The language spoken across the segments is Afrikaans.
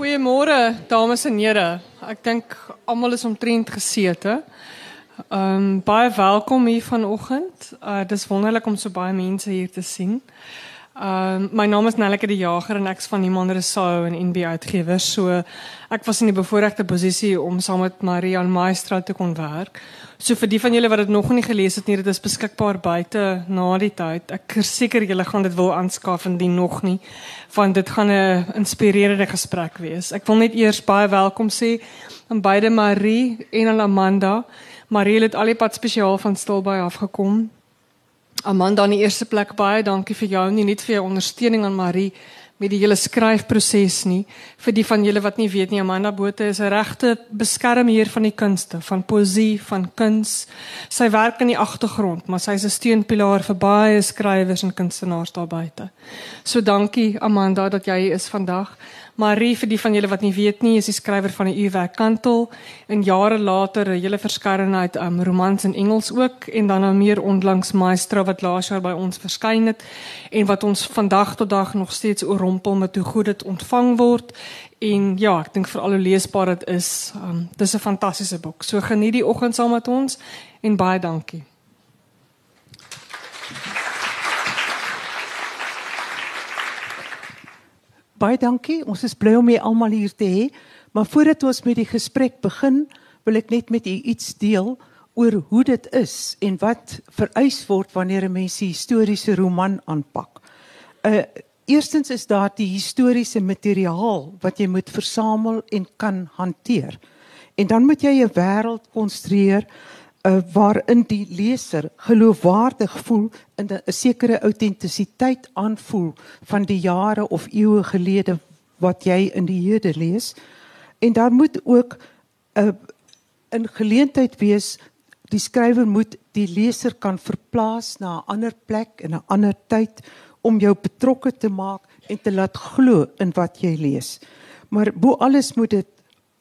Goeiemôre dames en here. Ek dink almal is omtrent gesete. Ehm um, baie welkom hier vanoggend. Uh dis wonderlik om so baie mense hier te sien. Ehm um, my naam is Nelleke die Jager en ek's van Iemand Resou en NB Uitgewers. So ek was in die bevoordeelde posisie om saam met Marian Maestra te kon werk. So vir die van julle wat dit nog nie gelees het nie, dit is beskikbaar buite na die tyd. Ek verseker julle gaan dit wil aanskaf indien nog nie, want dit gaan 'n inspirerende gesprek wees. Ek wil net eers baie welkom sê aan beide Marie en aan Amanda. Marie het al die pad spesiaal van Stilbaai afgekom Amanda in die eerste plek baie dankie vir jou. Nie net vir jou ondersteuning aan Marie met die hele skryfproses nie vir die van julle wat nie weet nie. Amanda Botha is 'n regte beskermheer van die kunste van poesie van kuns. Sy werk in die agtergrond maar sy is 'n steunpilaar vir baie skrywers en kunstenaars daar buite. So dankie Amanda dat jy hier is vandag Marie vir die van julle wat nie weet nie, is die skrywer van die Uwerk Kantel en jare later 'n hele verskeidenheid um romans in Engels ook en dan nou meer onlangs Maestro wat laas jaar by ons verskyn het en wat ons vandag tot dag nog steeds oorrompel met hoe goed dit ontvang word en ja, ek dink vir al hoe leesbaar dit is. Um dis 'n fantastiese boek. So geniet die oggend saam met ons en baie dankie. Baie dankie. Ons is bly om julle almal hier te hê. Maar voordat ons met die gesprek begin, wil ek net met u iets deel oor hoe dit is en wat vereis word wanneer 'n mens 'n historiese roman aanpak. Uh eerstens is daar die historiese materiaal wat jy moet versamel en kan hanteer. En dan moet jy 'n wêreld konstrueer uh, waarin die leser geloofwaardig voel in 'n sekere autentisiteit aanvoel van die jare of eeue gelede wat jy in die hede lees. En daar moet ook 'n uh, 'n geleentheid wees die skrywer moet die leser kan verplaas na 'n ander plek en 'n ander tyd om jou betrokke te maak en te laat glo in wat jy lees. Maar bo alles moet dit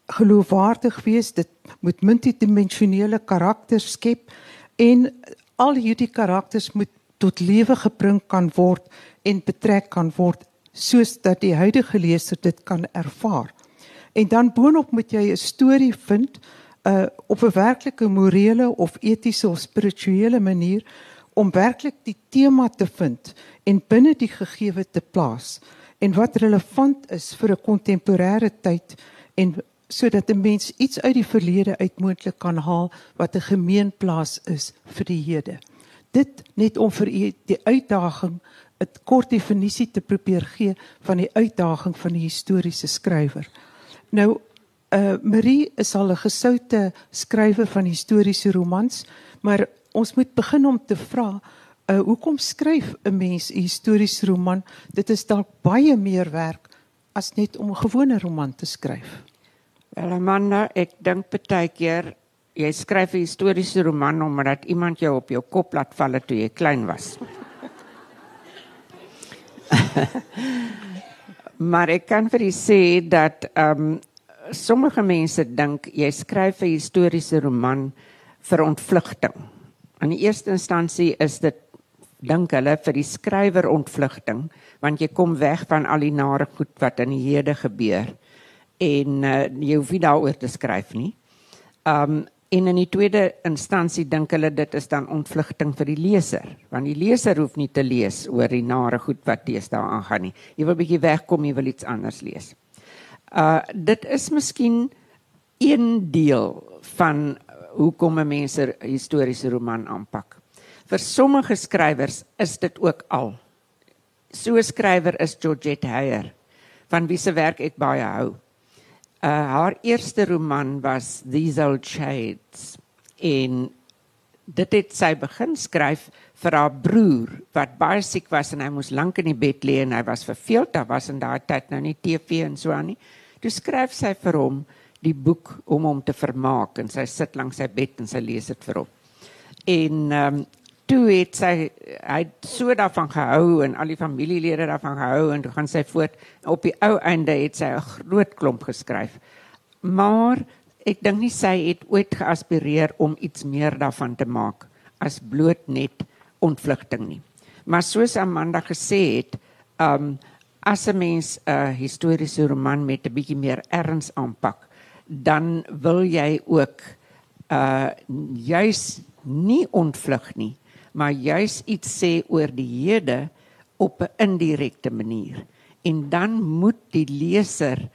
geloofwaardig wees, dit moet multidimensionele karakters skep en al hierdie karakters moet tot lewe gebring kan word en betrek kan word soos dat die huidige leser dit kan ervaar. En dan boonop moet jy 'n storie vind uh op 'n werklike morele of etiese of spirituele manier om werklik die tema te vind en binne die gegewe te plaas en wat relevant is vir 'n kontemporêre tyd en sodat 'n mens iets uit die verlede uitmoontlik kan haal wat 'n gemeenplaas is vir die hede. Dit net om vir u die uitdaging 'n kort definisie te probeer gee van die uitdaging van die historiese skrywer. Nou uh Marie is al 'n gesoute skrywer van historiese romans, maar ons moet begin om te vra uh hoekom skryf 'n mens 'n historiese roman? Dit is dalk baie meer werk as net om 'n gewone roman te skryf. Wel Amanda, ek dink baie keer jy skryf 'n historiese roman omdat iemand jou op jou kop laat val toe jy klein was. maar ek kan vir u sê dat ehm um, sommige mense dink jy skryf 'n historiese roman vir ontvlugting. In die eerste instansie is dit dink hulle vir die skrywer ontvlugting want jy kom weg van al die nare goed wat in die hede gebeur en uh, jy hoef nie daaroor te skryf nie. Um en in die tweede instansie dink hulle dit is dan ontvlugting vir die leser, want die leser hoef nie te lees oor die nare goed wat daar aangaan nie. Jy wil bietjie wegkom, jy wil iets anders lees. Uh dit is miskien een deel van hoekom mense historiese roman aanpak. Vir sommige skrywers is dit ook al. So 'n skrywer is Georgette Heyer, van wie se werk ek baie hou. Uh, haar eerste roman was These Old Shades en dit het sy begin skryf vir haar broer wat baie siek was en hy moes lank in die bed lê en hy was verveeld daar was in daai tyd nou nie TV en so aan nie. Toe skryf sy vir hom die boek om hom te vermaak en sy sit langs sy bed en sy lees dit vir hom. En ehm um, toe het sy hy het so daarvan gehou en al die familielede daarvan gehou en toe gaan sy voort op die ou einde het sy 'n groot klomp geskryf. Maar ek dink nie sy het ooit geaspireer om iets meer daarvan te maak as bloot net ontvlugting nie. Maar soos Amanda gesê het, um as 'n mens 'n historiese roman met 'n bietjie meer erns aanpak, dan wil jy ook uh juis nie ontvlug nie, maar juis iets sê oor die hede op 'n indirekte manier. En dan moet die leser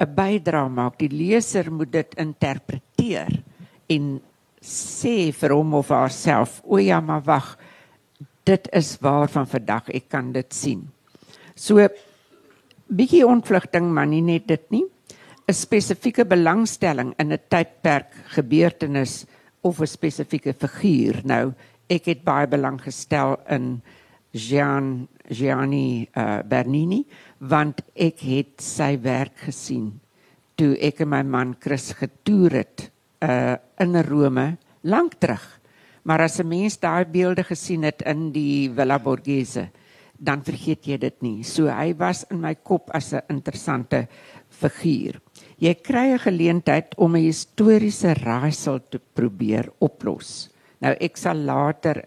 'n bydrae maak. Die leser moet dit interpreteer en sê vir hom of haarself, "O ja, maar wag. Dit is waar van vandag. Ek kan dit sien." So bietjie ontvlugting, maar nie net dit nie. 'n Spesifieke belangstelling in 'n tydperk, gebeurtenis of 'n spesifieke figuur. Nou, ek het baie belang gestel in Jean Gianni uh, Bernini want ek het sy werk gesien toe ek en my man Chris getoer het uh in Rome lank terug. Maar as 'n mens daai beelde gesien het in die Villa Borghese, dan vergeet jy dit nie. So hy was in my kop as 'n interessante figuur. Jy kry 'n geleentheid om 'n historiese raaisel te probeer oplos. Nou ek sal later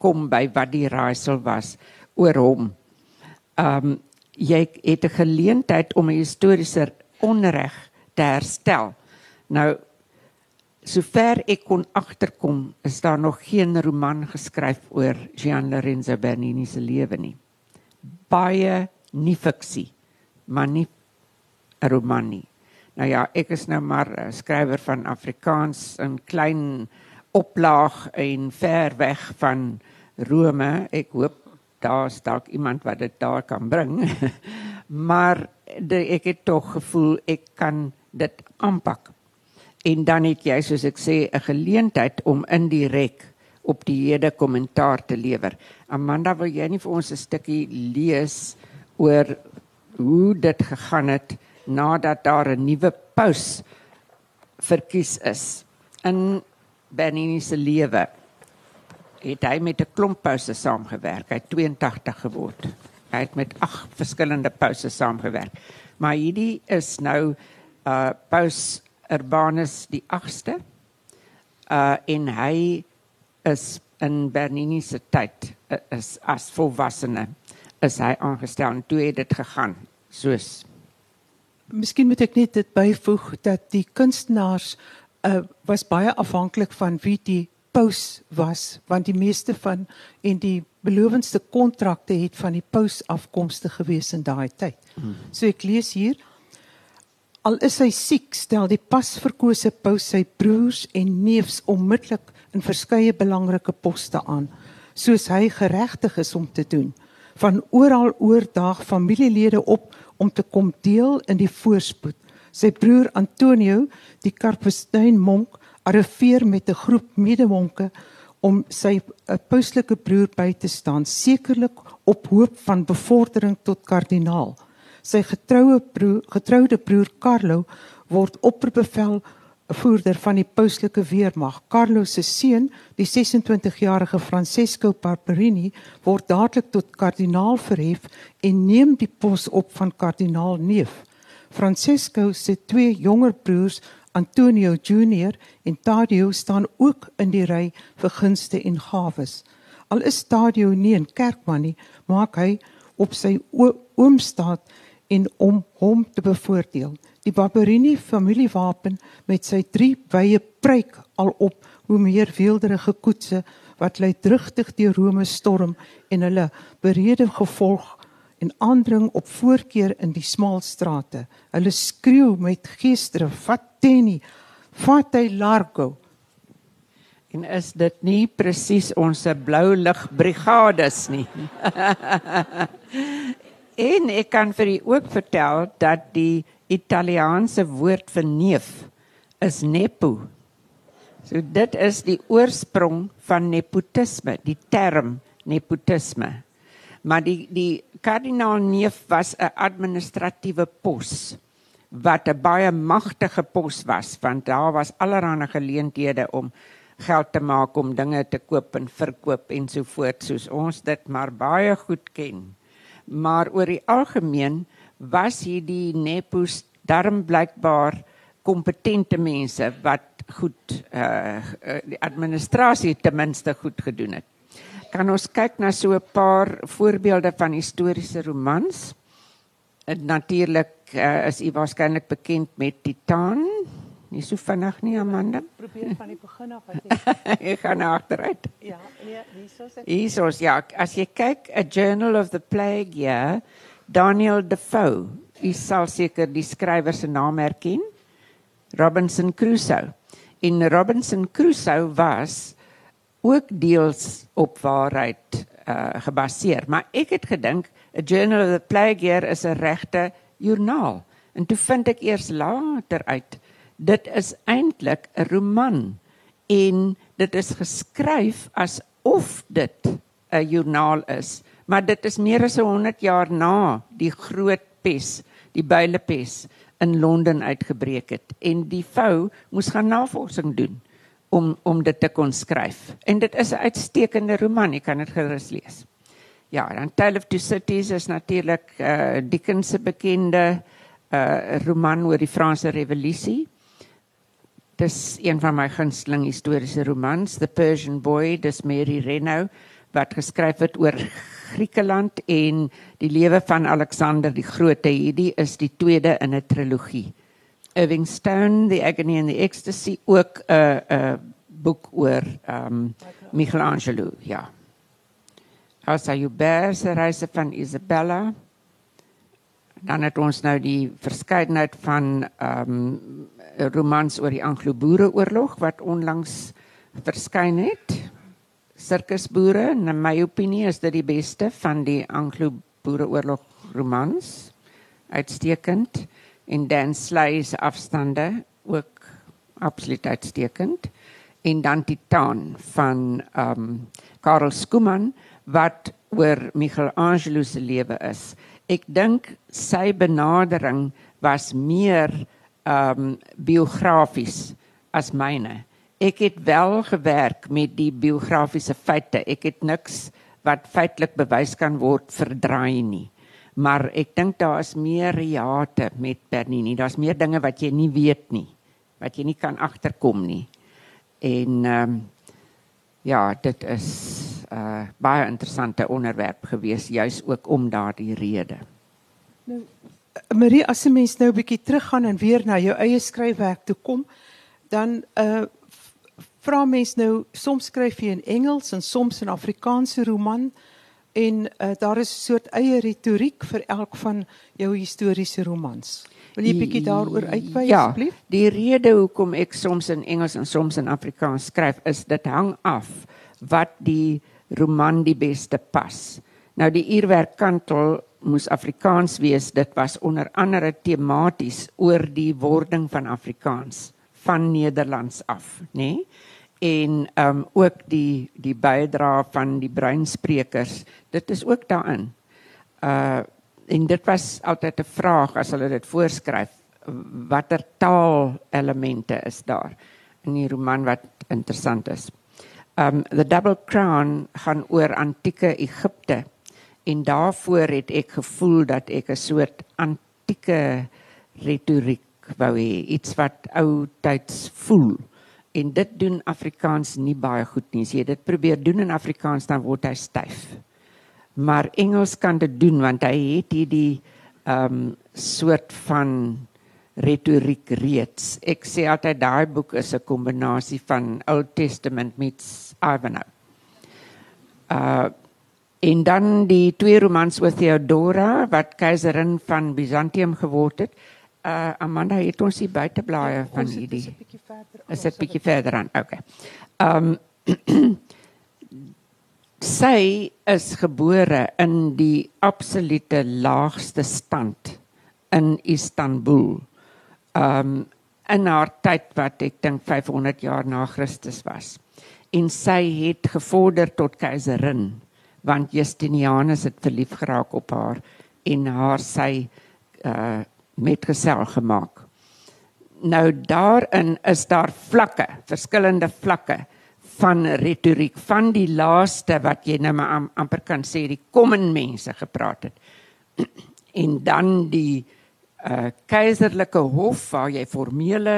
kom by wat die raaisel was oor hom. Um jy het 'n geleentheid om 'n historiese onreg te herstel. Nou sover ek kon agterkom, is daar nog geen roman geskryf oor Gian Lorenzo Bernini se lewe nie. Baie nie fiksie, maar nie 'n roman nie. Nou ja, ek is nou maar 'n skrywer van Afrikaans in klein oplaag en ver weg van Rome. Ek hoop daar's dalk iemand wat dit daar kan bring. maar de, ek het tog gevoel ek kan dit aanpak en dan het jy soos ek sê 'n geleentheid om indirek op die hede kommentaar te lewer. Amanda, wil jy nie vir ons 'n stukkie lees oor hoe dit gegaan het nadat daar 'n nuwe paus verkies is in Bernini se lewe? Het hy met 'n klomp pause saamgewerk. Hy het 82 geword. Hy het met ag verskillende pause saamgewerk. Maar hierdie is nou uh paus Urbanus die 8ste. Uh en hy is in Bernini se tyd uh, is as volwassene is hy aangestel en toe het dit gegaan soos Miskien moet ek net dit byvoeg dat die kunstenaars uh was baie afhanklik van wie die paus was want die meeste van en die belowendste kontrakte het van die paus afkomstig gewees in daai tyd. Hmm. So ek lees hier Al is hy siek, stel die pasverkose paus sy broers en neefs onmiddellik in verskeie belangrike poste aan, soos hy geregtig is om te doen. Van oral oordaag familielede op om te kom deel in die voorspoed. Sy broer Antonio, die Karpustein monk, arriveer met 'n groep medemonke om sy pauslike broer by te staan, sekerlik op hoop van bevordering tot kardinaal. Sy getroue broer, getroude broer Carlo word opperbevel voerder van die pauslike weermag. Carlo se seun, die 26-jarige Francesco Barberini, word dadelik tot kardinaal verhef en neem die pos op van kardinaal neef. Francesco se twee jonger broers, Antonio Junior en Tadio staan ook in die ry vir gunste en gawes. Al is Tadio nie 'n kerkman nie, maak hy op sy oomstaat en om hom te bevoordeel. Die Barberini familiewapen met sy drie wye pruik al op hoe meer weelderige koetse wat lei drigtig deur Rome storm en hulle berede gevolg en aandring op voorkeer in die smal strate. Hulle skreeu met geestere, "Vat Tenny, vat hy Largo." En is dit nie presies ons blou lig brigades nie? En ek kan vir u ook vertel dat die Italiaanse woord vir neef is nepo. So dit is die oorsprong van nepotisme, die term nepotisme. Maar die die kardinaal neef was 'n administratiewe pos wat 'n baie magtige pos was want daar was allerlei geleenthede om geld te maak om dinge te koop en verkoop en so voort soos ons dit maar baie goed ken maar oor die algemeen was hierdie nepos darm blykbaar kompetente mense wat goed uh die administrasie ten minste goed gedoen het. Kan ons kyk na so 'n paar voorbeelde van historiese romans? natuurlik uh, is u waarskynlik bekend met Titan. Nie so vinnig nie Amanda. Probeer van die begin af wat Ek gaan agteruit. Ja, nee, hierso's ek. Hiersoos ja, as jy kyk A Journal of the Plague Year, Daniel Defoe, u sal seker die skrywer se naam herken. Robinson Crusoe. En Robinson Crusoe was ook deels op waarheid uh, gebaseer, maar ek het gedink A Journal of the Plague Year is 'n regte joernaal. En toe vind ek eers later uit dit is eintlik 'n roman. En dit is geskryf asof dit 'n joernaal is, maar dit is meer as 100 jaar na die groot pes, die builepes in Londen uitgebreek het. En die vrou moes gaan navorsing doen om om dit te kon skryf. En dit is 'n uitstekende roman, jy kan dit gerus lees. Ja, dan Tale of Two Cities is natuurlik uh Dickens se bekende uh roman oor die Franse Revolusie. Dis een van my gunsteling historiese romans, The Persian Boy, dis Mary Renaud wat geskryf het oor Griekeland en die lewe van Alexander die Grote. Hierdie is die tweede in 'n trilogie. Irving Stone, The Agony and the Ecstasy, ook 'n uh, 'n uh, boek oor ehm um, Michelangelo, ja. Elsa Joubert se reise van Isabella. Dan het ons nou die verskeidenheid van ehm um, romans oor die Anglo-Boereoorlog wat onlangs verskyn het. Sirkusboere, in my opinie is dit die beste van die Anglo-Boereoorlog romans. Uitstekend en Dan Slay se afstande ook absoluut uitstekend. En dan Titan van ehm um, Karel Skuman wat oor Michelangelo se lewe is. Ek dink sy benadering was meer ehm um, biografies as myne. Ek het wel gewerk met die biografiese feite. Ek het niks wat feitelik bewys kan word verdraai nie. Maar ek dink daar is meer reate met Bernini. Daar's meer dinge wat jy nie weet nie, wat jy nie kan agterkom nie. En ehm um, ja, dit is 'n uh, baie interessante onderwerp gewees juis ook om daardie rede. Nou Marie, as 'n mens nou 'n bietjie teruggaan en weer na jou eie skryfwerk toe kom, dan uh vra mens nou soms skryf jy in Engels en soms in Afrikaanse roman en uh, daar is 'n soort eie retoriek vir elk van jou historiese romans. Wil jy bietjie daaroor uitwy ja, asseblief? Die rede hoekom ek soms in Engels en soms in Afrikaans skryf is dit hang af wat die roman die beste pas. Nou die uurwerk kantel moes Afrikaans wees. Dit was onder andere tematies oor die wording van Afrikaans van Nederlands af, nê? Nee? En ehm um, ook die die bydra van die breinsprekers. Dit is ook daarin. Uh en dit was altyd 'n vraag as hulle dit voorskryf watter taalelemente is daar in die roman wat interessant is. Um The Double Crown gaan oor antieke Egipte en daarvoor het ek gevoel dat ek 'n soort antieke retoriek wou hê, iets wat ou tyds voel. En dit doen Afrikaans nie baie goed nie. As jy dit probeer doen in Afrikaans dan word hy styf. Maar Engels kan dit doen want hy het hierdie ehm um, soort van retoriek reeds. Ek sê altyd daai boek is 'n kombinasie van Old Testament met Ivanhoe. Uh En dan die twee romans oor Theodora wat keiserin van Byzantium geword het. Uh Amanda het ons hier buite blaaie ja, van hierdie. Is 'n bietjie verder. Is dit bietjie verder aan? Okay. Um sy is gebore in die absolute laagste stand in Istanbul. Um in haar tyd wat ek dink 500 jaar na Christus was. En sy het gevorder tot keiserin want Justinianus het verlief geraak op haar en haar sy uh metgesel gemaak. Nou daarin is daar vlakke, verskillende vlakke van retoriek van die laaste wat jy nou maar am, amper kan sê die common mense gepraat het. En dan die uh keiserlike hof waar jy formele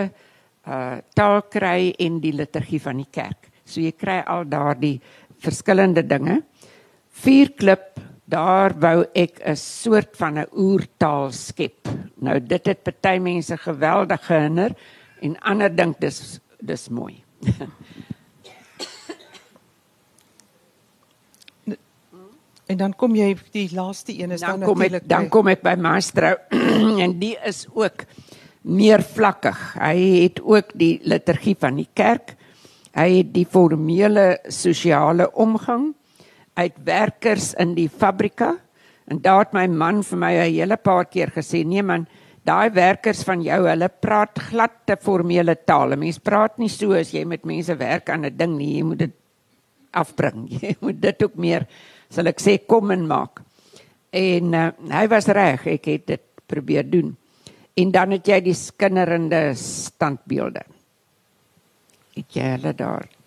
uh taal kry en die liturgie van die kerk. So jy kry al daardie verskillende dinge. Vierklip Daar wou ek 'n soort van 'n oertaal skep. Nou dit het party mense geweldig gehinder en ander dink dis dis mooi. En dan kom jy die laaste een is dan, dan natuurlik dan by- kom ek by Maestro en die is ook meer vlakkig. Hy het ook die liturgie van die kerk. Hy het die formele sosiale omgang uit werkers in die fabrika en daar het my man vir my 'n hele paar keer gesê nee man daai werkers van jou hulle praat glad te formele taal. 'n Mens praat nie so as jy met mense werk aan 'n ding nie. Jy moet dit afbring. Jy moet dit ook meer sal ek sê kom en maak. En uh, hy was reg, ek het dit probeer doen. En dan het jy die skinderende standbeelde. Het jy hulle daar?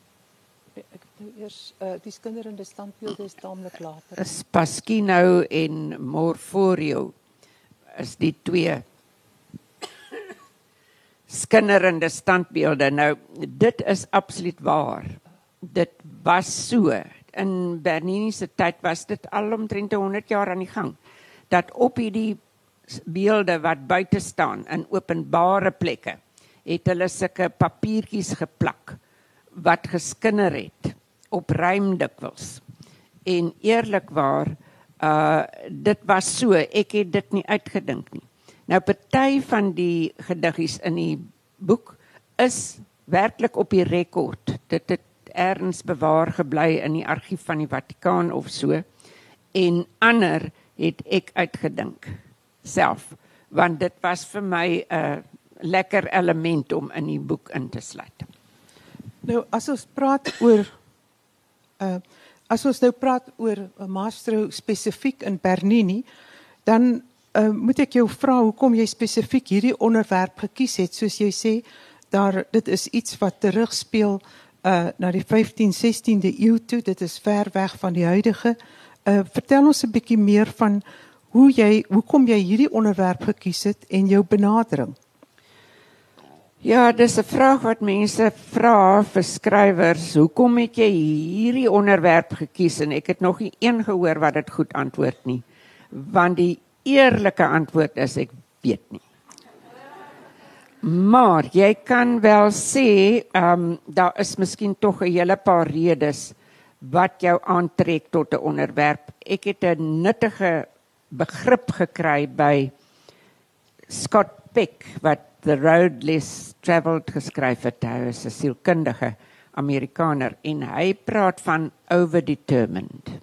Eers uh, die skinderende standbeelde is taamlik later. Is Pasquino en Morforio is die twee skinderende standbeelde. Nou dit is absoluut waar. Dit was so in Bernini se tyd was dit al omtrent 100 jaar aan die gang dat op hierdie beelde wat buite staan in openbare plekke het hulle sulke papiertjies geplak wat geskinder het op rym dikwels. En eerlikwaar uh dit was so ek het dit nie uitgedink nie. Nou party van die gediggies in die boek is werklik op die rekord dit het erns bewaar gebly in die argief van die Vatikaan of so. En ander het ek uitgedink self want dit was vir my 'n uh, lekker element om in die boek in te sluit. Nou as ons praat oor uh as ons nou praat oor maestro spesifiek in Bernini, dan uh moet ek jou vra hoekom jy spesifiek hierdie onderwerp gekies het. Soos jy sê, daar dit is iets wat terugspeel uh na die 15, 16de eeu toe. Dit is ver weg van die huidige. Uh vertel ons 'n bietjie meer van hoe jy hoekom jy hierdie onderwerp gekies het en jou benadering. Ja, dis 'n vraag wat mense vra vir skrywers. Hoekom het jy hierdie onderwerp gekies? En ek het nog nie een gehoor wat dit goed antwoord nie. Want die eerlike antwoord is ek weet nie. Maar jy kan wel sê, ehm um, daar is miskien tog 'n hele paar redes wat jou aantrek tot 'n onderwerp. Ek het 'n nuttige begrip gekry by Scott Peck wat The Road Less Traveled geskryf het. Hy is 'n sielkundige Amerikaner en hy praat van overdetermined.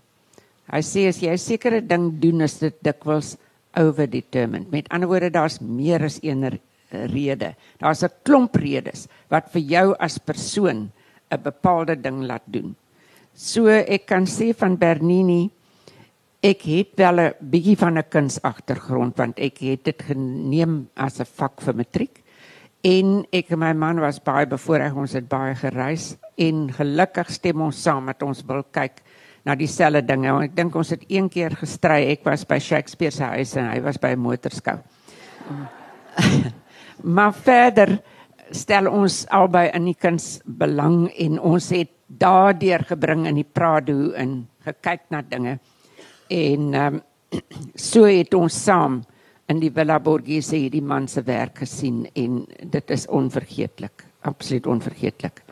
Hy sê as jy 'n sekere ding doen, is dit dikwels overdetermined. Met ander woorde, daar's meer as een rede. Daar's 'n klomp redes wat vir jou as persoon 'n bepaalde ding laat doen. So ek kan sê van Bernini Ek het wel 'n bietjie van 'n kunsagtergrond want ek het dit geneem as 'n vak vir matriek. En ek en my man was baie bevoorreg, ons het baie gereis en gelukkig stem ons saam dat ons wil kyk na dieselfde dinge. Ek dink ons het een keer gestry. Ek was by Shakespeare se huis en hy was by 'n motorskou. maar verder stel ons albei in die kuns belang en ons het daardeur gebring in die Prado en gekyk na dinge. En ehm um, so het ons saam in die Villa Borghese hierdie man se werk gesien en dit is onvergeetlik, absoluut onvergeetlik.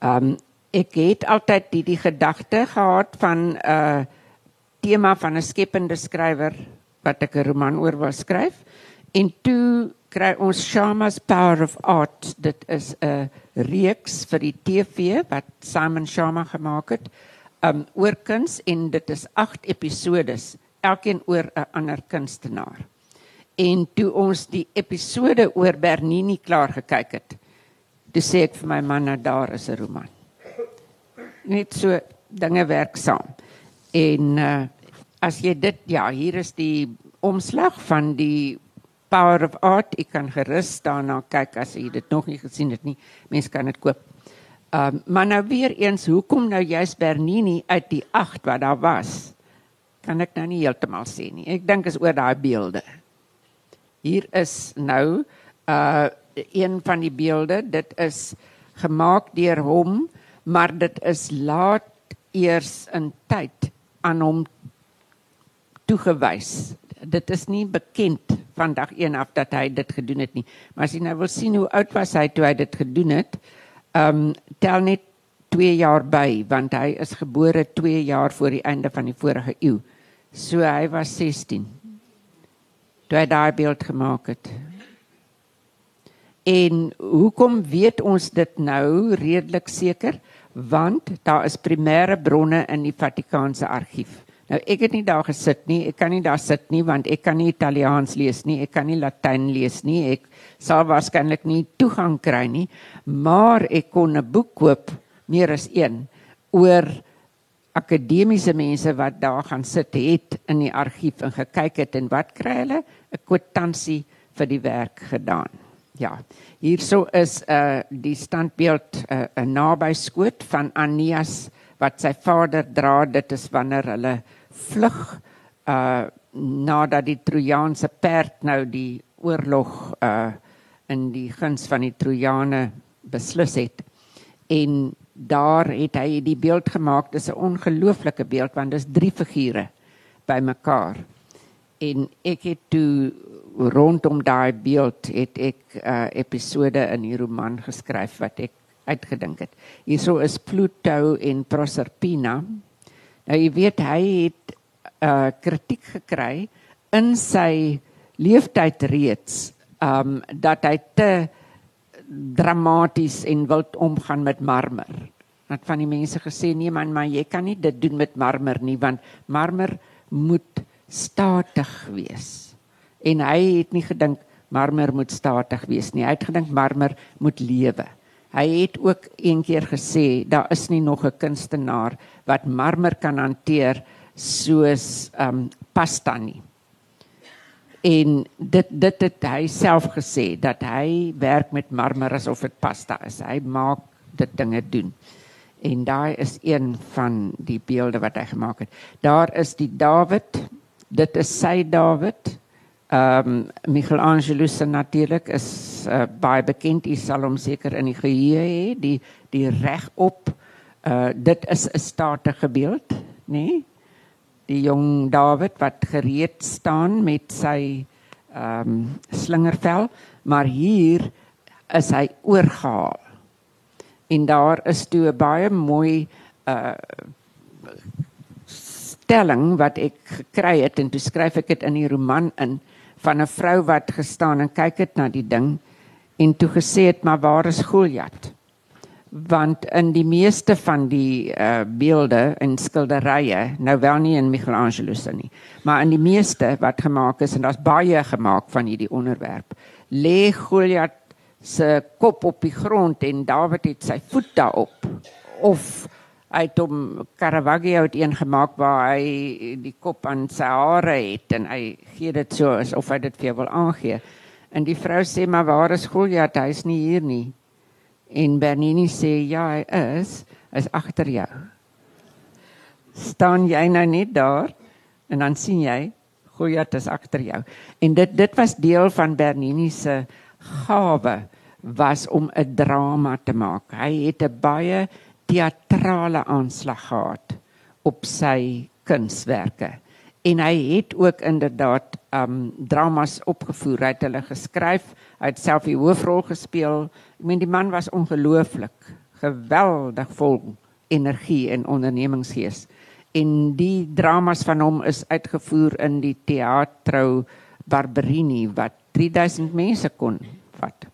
Ehm um, ek het altyd die, die gedagte gehad van 'n uh, tema van 'n skepende skrywer wat ek 'n roman oor wou skryf. En toe kry ons Shama's Power of Art. Dit is 'n reeks vir die TV wat Simon Shama gemaak het um oor kuns en dit is 8 episodes elkeen oor 'n ander kunstenaar. En toe ons die episode oor Bernini klaar gekyk het, toe sê ek vir my man nou daar is 'n roman. Net so dinge werk saam. En uh, as jy dit ja, hier is die omslag van die Power of Art. Ek kan gerus daarna kyk as jy dit nog nie gesien het nie. Mense kan dit koop. Um, maar nou weer eens, hoekom nou juist Bernini uit die 8 wat daar was? Kan ek nou nie heeltemal sê nie. Ek dink is oor daai beelde. Hier is nou uh een van die beelde. Dit is gemaak deur hom, maar dit is laat eers in tyd aan hom toegewys. Dit is nie bekend van dag 1 af dat hy dit gedoen het nie. Maar as jy nou wil sien hoe oud was hy toe hy dit gedoen het, ehm um, tel net 2 jaar by want hy is gebore 2 jaar voor die einde van die vorige eeu. So hy was 16. Toe hy daai beeld gemaak het. En hoekom weet ons dit nou redelik seker? Want daar is primêre bronne in die Vatikaanse argief. Nou ek het nie daar gesit nie. Ek kan nie daar sit nie want ek kan nie Italiaans lees nie. Ek kan nie Latyn lees nie. Ek sal waarskynlik nie toegang kry nie. Maar ek kon 'n boek koop, meer as een, oor akademiese mense wat daar gaan sit het in die argief en gekyk het en wat kry hulle? 'n Kwitansie vir die werk gedaan. Ja. Hierso is 'n uh, die standbeeld 'n uh, naby skoot van Anias wat sy vader dra. Dit is wanneer hulle vlug uh nadat die Trojaanse perd nou die oorlog uh in die guns van die Trojane beslis het. En daar het hy die beeld gemaak. Dis 'n ongelooflike beeld want dis drie figure bymekaar. En ek het toe rondom daai beeld het ek uh episode in die roman geskryf wat ek uitgedink het. Hierso is Pluto en Proserpina. Nou jy weet hy het uh kritiek gekry in sy leeftyd reeds um dat hy te dramaties en wild omgaan met marmer. Wat van die mense gesê nee man, maar jy kan nie dit doen met marmer nie want marmer moet statig wees. En hy het nie gedink marmer moet statig wees nie. Hy het gedink marmer moet lewe. Hy het ook een keer gesê daar is nie nog 'n kunstenaar wat marmer kan hanteer soos ehm um, pasta nie. En dit dit het hy self gesê dat hy werk met marmer asof dit pasta is. Hy maak dit dinge doen. En daai is een van die beelde wat hy gemaak het. Daar is die Dawid. Dit is sy Dawid. Ehm um, Michelangelo se natuurlik is uh, baie bekend. U sal hom seker in die geheue hê, die die regop. Uh dit is 'n statige beeld, nê? Nee? Die jong Dawid wat gereed staan met sy ehm um, slingervel, maar hier is hy oorgehaal. En daar is toe 'n baie mooi uh stelling wat ek gekry het en toe skryf ek dit in die roman in van 'n vrou wat gestaan en kyk het na die ding en toe gesê het maar waar is Goliat? Want in die meeste van die uh beelde en skilderye, nou wel nie in Michelangelo se nie, maar in die meeste wat gemaak is en daar's baie gemaak van hierdie onderwerp, lê Goliat se kop op die grond en Dawid het sy voet daarop of hy het hom Caravaggio het een gemaak waar hy die kop aan sy hare het en hy gee dit so asof hy dit vir jou wil aangee. En die vrou sê maar waar is Goliat? Hy is nie hier nie. En Bernini sê ja, hy is, is agter jou. Staan jy nou net daar en dan sien jy Goliat is agter jou. En dit dit was deel van Bernini se gawe was om 'n drama te maak. Hy het 'n baie teatrale aanslag gehad op sy kunswerke. En hy het ook inderdaad um dramas opgevoer, hy het hulle geskryf, hy het self die hoofrol gespeel. Ek meen die man was ongelooflik, geweldig vol energie en ondernemingsgees. En die dramas van hom is uitgevoer in die Teatro Barberini wat 3000 mense kon vat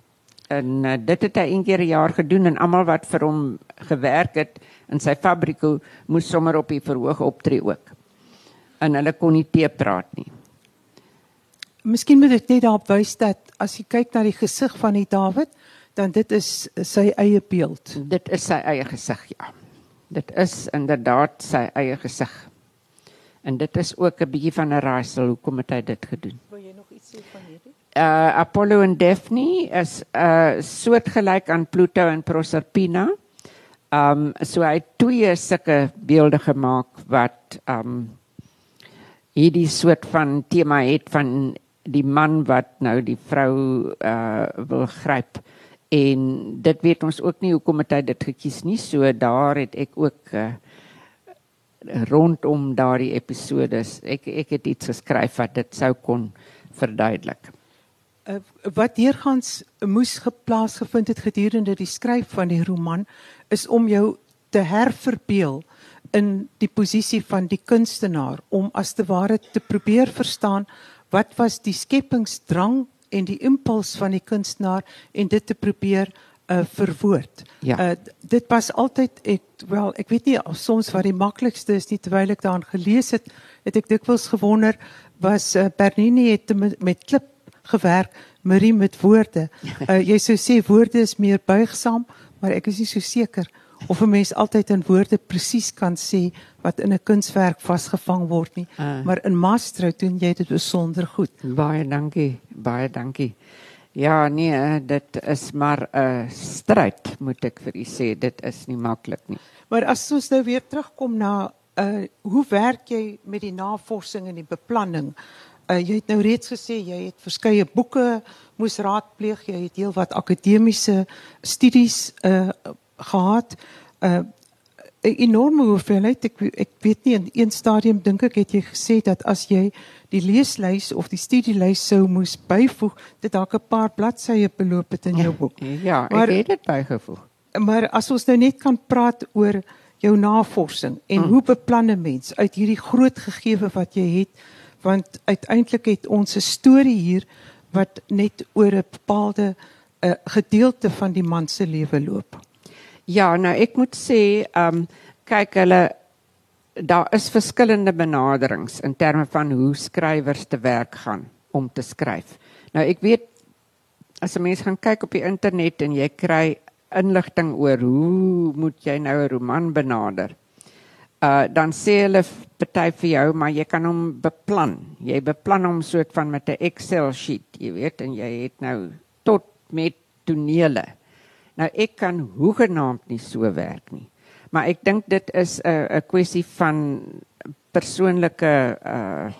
en uh, dit het hy een keer 'n jaar gedoen en almal wat vir hom gewerk het in sy fabriek moes sommer op die verhoog optree ook. En hulle kon nie te praat nie. Miskien moet ek net daarop wys dat as jy kyk na die gesig van die Dawid, dan dit is sy eie beeld. Dit is sy eie gesig, ja. Dit is inderdaad sy eie gesig. En dit is ook 'n bietjie van 'n raaisel hoekom het hy dit gedoen. Wil jy nog iets sê van hierdie? Uh, Apollo en Daphne is uh, soortgelyk aan Pluto en Proserpina. Um so hy het twee sulke beelde gemaak wat um hierdie soort van tema het van die man wat nou die vrou uh wil gryp en dit weet ons ook nie hoekom het hy dit gekies nie so daar het ek ook uh, rondom daardie episodes. Ek ek het iets geskryf wat dit sou kon verduidelik. Uh, wat deurgangs moes geplaas gevind het gedurende die skryf van die roman is om jou te herverbeel in die posisie van die kunstenaar om as te ware te probeer verstaan wat was die skepingsdrang en die impuls van die kunstenaar en dit te probeer uh verwoord. Ja. Uh dit was altyd ek wel ek weet nie of soms wat die maklikste is nie terwyl ek daaraan gelees het, het ek dikwels gewonder was uh, Bernini het met, met klip gewerk, Marie met woorde. Uh jy sou sê woorde is meer buigsaam, maar ek is nie so seker of 'n mens altyd in woorde presies kan sê wat in 'n kunswerk vasgevang word nie. Ah. Maar in Mastro doen jy dit besonder goed. Baie dankie, baie dankie. Ja, nee, dit is maar 'n stryd, moet ek vir u sê. Dit is nie maklik nie. Maar as ons nou weer terugkom na uh hoe werk jy met die navorsing en die beplanning? Uh jy het nou reeds gesê jy het verskeie boeke moes raadpleeg, jy het heelwat akademiese studies uh gehad. Uh 'n enorme hoeveelheid. Ek ek weet nie in een stadium dink ek het jy gesê dat as jy die leeslys of die studielys sou moes byvoeg, dit dalk 'n paar bladsye beloop het in jou boek. Ja, Maar- ek het dit bygevoeg. Maar as ons nou net kan praat oor jou navorsing en mm. hoe beplan 'n mens uit hierdie groot gegewe wat jy het, want uiteindelik het ons 'n storie hier wat net oor 'n bepaalde uh, gedeelte van die man se lewe loop. Ja, nou ek moet sê, ehm um, kyk hulle daar is verskillende benaderings in terme van hoe skrywers te werk gaan om te skryf. Nou ek weet as 'n mens gaan kyk op die internet en jy kry inligting oor hoe moet jy nou 'n roman benader. Uh dan sê hulle party vir jou, maar jy kan hom beplan. Jy beplan hom soort van met 'n Excel sheet, jy weet, en jy het nou tot met tonele. Nou ek kan hoegenaamd nie so werk nie. Maar ek dink dit is 'n 'n kwessie van persoonlike uh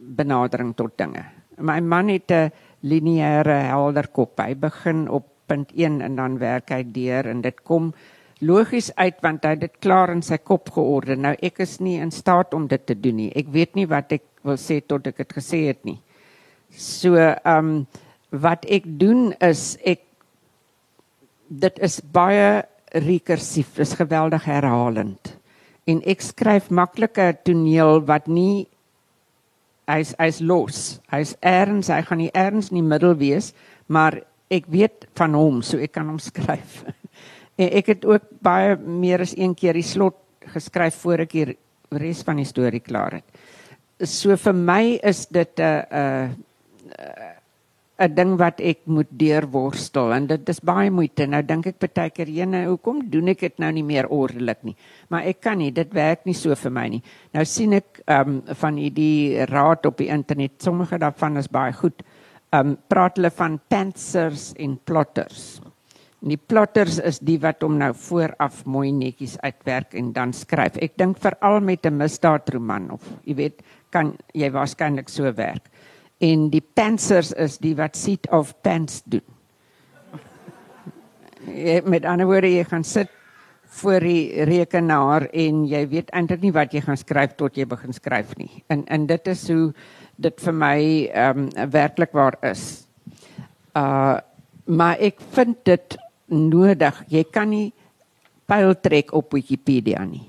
benadering tot dinge. My man het 'n lineêre helder kop. Hy begin op punt 1 en dan werk hy deur en dit kom logies uit want hy het dit klaar in sy kop georde. Nou ek is nie in staat om dit te doen nie. Ek weet nie wat ek wil sê tot ek dit gesê het nie. So ehm um, wat ek doen is ek dit is baie rekursief, dis geweldig herhalend. En ek skryf maklike toneel wat nie hy's hy's los. Hy's erns, hy gaan nie erns in die middel wees, maar ek weet van hom, so ek kan hom skryf. En ek het ook baie meer as een keer die slot geskryf voor ek die res van die storie klaar het. So vir my is dit 'n 'n 'n ding wat ek moet deurworstel en dit is baie moeite. Nou dink ek baie keer, "Jene, hoekom doen ek dit nou nie meer ordelik nie?" Maar ek kan nie, dit werk nie so vir my nie. Nou sien ek ehm um, van hierdie raad op die internet, sommige daarvan is baie goed. Ehm um, praat hulle van pantsers en plotters. Die plotters is die wat hom nou vooraf mooi netjies uitwerk en dan skryf. Ek dink veral met 'n misdaadroman of jy weet, kan jy waarskynlik so werk. En die pantsers is die wat seat of pants doen. Jy, met ander woorde jy gaan sit voor die rekenaar en jy weet eintlik nie wat jy gaan skryf tot jy begin skryf nie. En en dit is hoe dit vir my ehm um, werklik waar is. Uh maar ek vind dit nodig. Jy kan nie pyl trek op Wikipedia nie.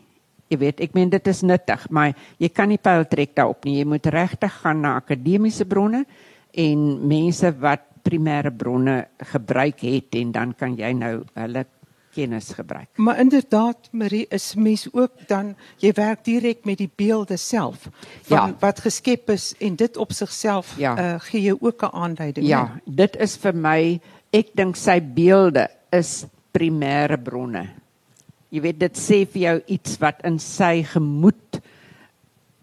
Jy weet, ek meen dit is nuttig, maar jy kan nie pyl trek daarop nie. Jy moet regtig gaan na akademiese bronne en mense wat primêre bronne gebruik het en dan kan jy nou hulle kennis gebruik. Maar inderdaad, Marie, is mens ook dan jy werk direk met die beelde self van Ja. wat geskep is en dit op sigself Ja. uh, gee jou ook 'n aanduiding. Ja, dit is vir my, ek dink sy beelde is primêre bronne. Jy weet dit sê vir jou iets wat in sy gemoed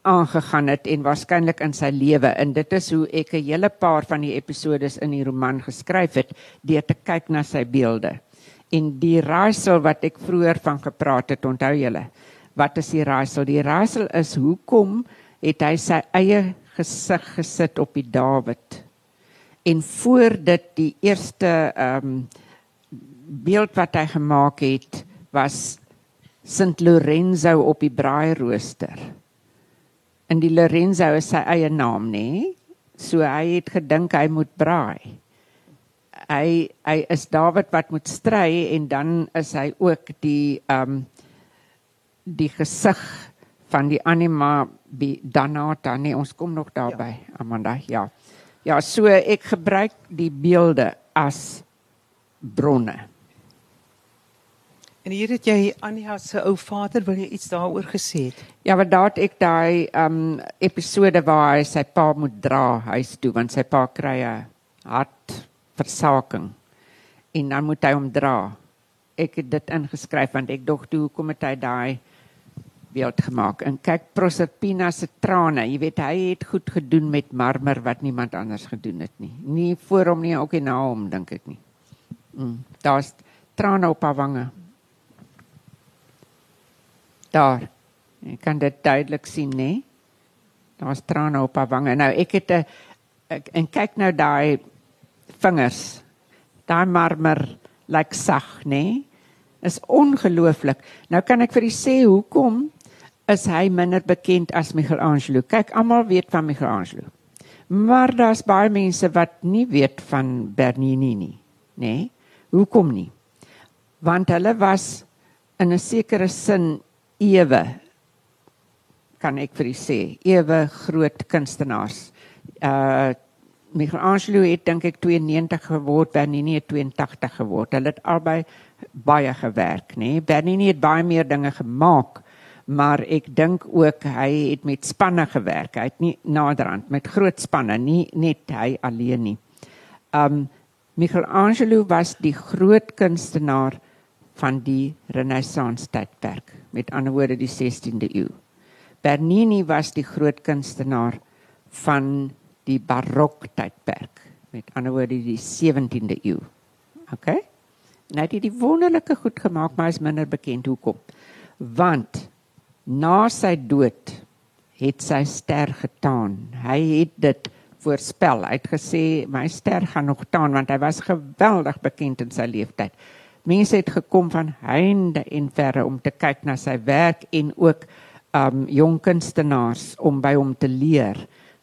aangegaan het en waarskynlik in sy lewe en dit is hoe ek 'n hele paar van die episodes in die roman geskryf het deur te kyk na sy beelde. En die raaisel wat ek vroeër van gepraat het, onthou julle? Wat is die raaisel? Die raaisel is hoekom het hy sy eie gesig gesit op die Dawid? En voor dit die eerste ehm um, beeld wat hy gemaak het was Sint Lorenzo op die braairooster. En die Lorenzo is sy eie naam, nê? So hy het gedink hy moet braai. Hy hy is Dawid wat moet stry en dan is hy ook die ehm um, die gesig van die anima danata. Nee, ons kom nog daarby, ja. Amanda. Ja. Ja, so ek gebruik die beelde as bronne. En hier het jy Anja se ou vader wil jy iets daaroor gesê het? Ja, want daar het ek daai um episode waar hy sy pa moet dra huis toe want sy pa kry 'n hartversaking. En dan moet hy hom dra. Ek het dit ingeskryf want ek dog toe hoekom het hy daai beeld gemaak. En kyk Proserpina se trane, jy weet hy het goed gedoen met marmer wat niemand anders gedoen het nie. Nie voor hom nie, ook nie na hom dink ek nie. Mm, Daar's trane op haar wange. Daar. Jy kan dit duidelik sien, nê? Daar's trane op haar wange. Nou ek het 'n en kyk nou daai vingers. Daai marmer lyk sag, nê? Is ongelooflik. Nou kan ek vir u sê hoekom is hy minder bekend as Michelangelo. Kyk, almal weet van Michelangelo. Maar daar's baie mense wat nie weet van Bernini nie, nê? Nee? Hoekom nie? Want hulle was in 'n sekere sin ewe kan ek vir u sê, ewe groot kunstenaars. Uh Michelangelo het dink ek 92 geword, Bernini het 82 geword. Hulle het albei baie gewerk, nê? Nee? Bernini het baie meer dinge gemaak, maar ek dink ook hy het met spanne gewerk. Hy het nie naderhand met groot spanne, nie net hy alleen nie. Um Michelangelo was die groot kunstenaar van die Renaissance tydperk, met ander woorde die 16de eeu. Bernini was die groot kunstenaar van die barok tydperk, met ander woorde die 17de eeu. OK? Nou het hy die wonderlike goed gemaak, maar is minder bekend hoekom. Want na sy dood het sy ster getaan. Hy het dit voorspel. Hy het gesê my ster gaan nog taan want hy was geweldig bekend in sy lewenstyd. Mense het gekom van heinde en verre om te kyk na sy werk en ook um jong kunstenaars om by hom te leer.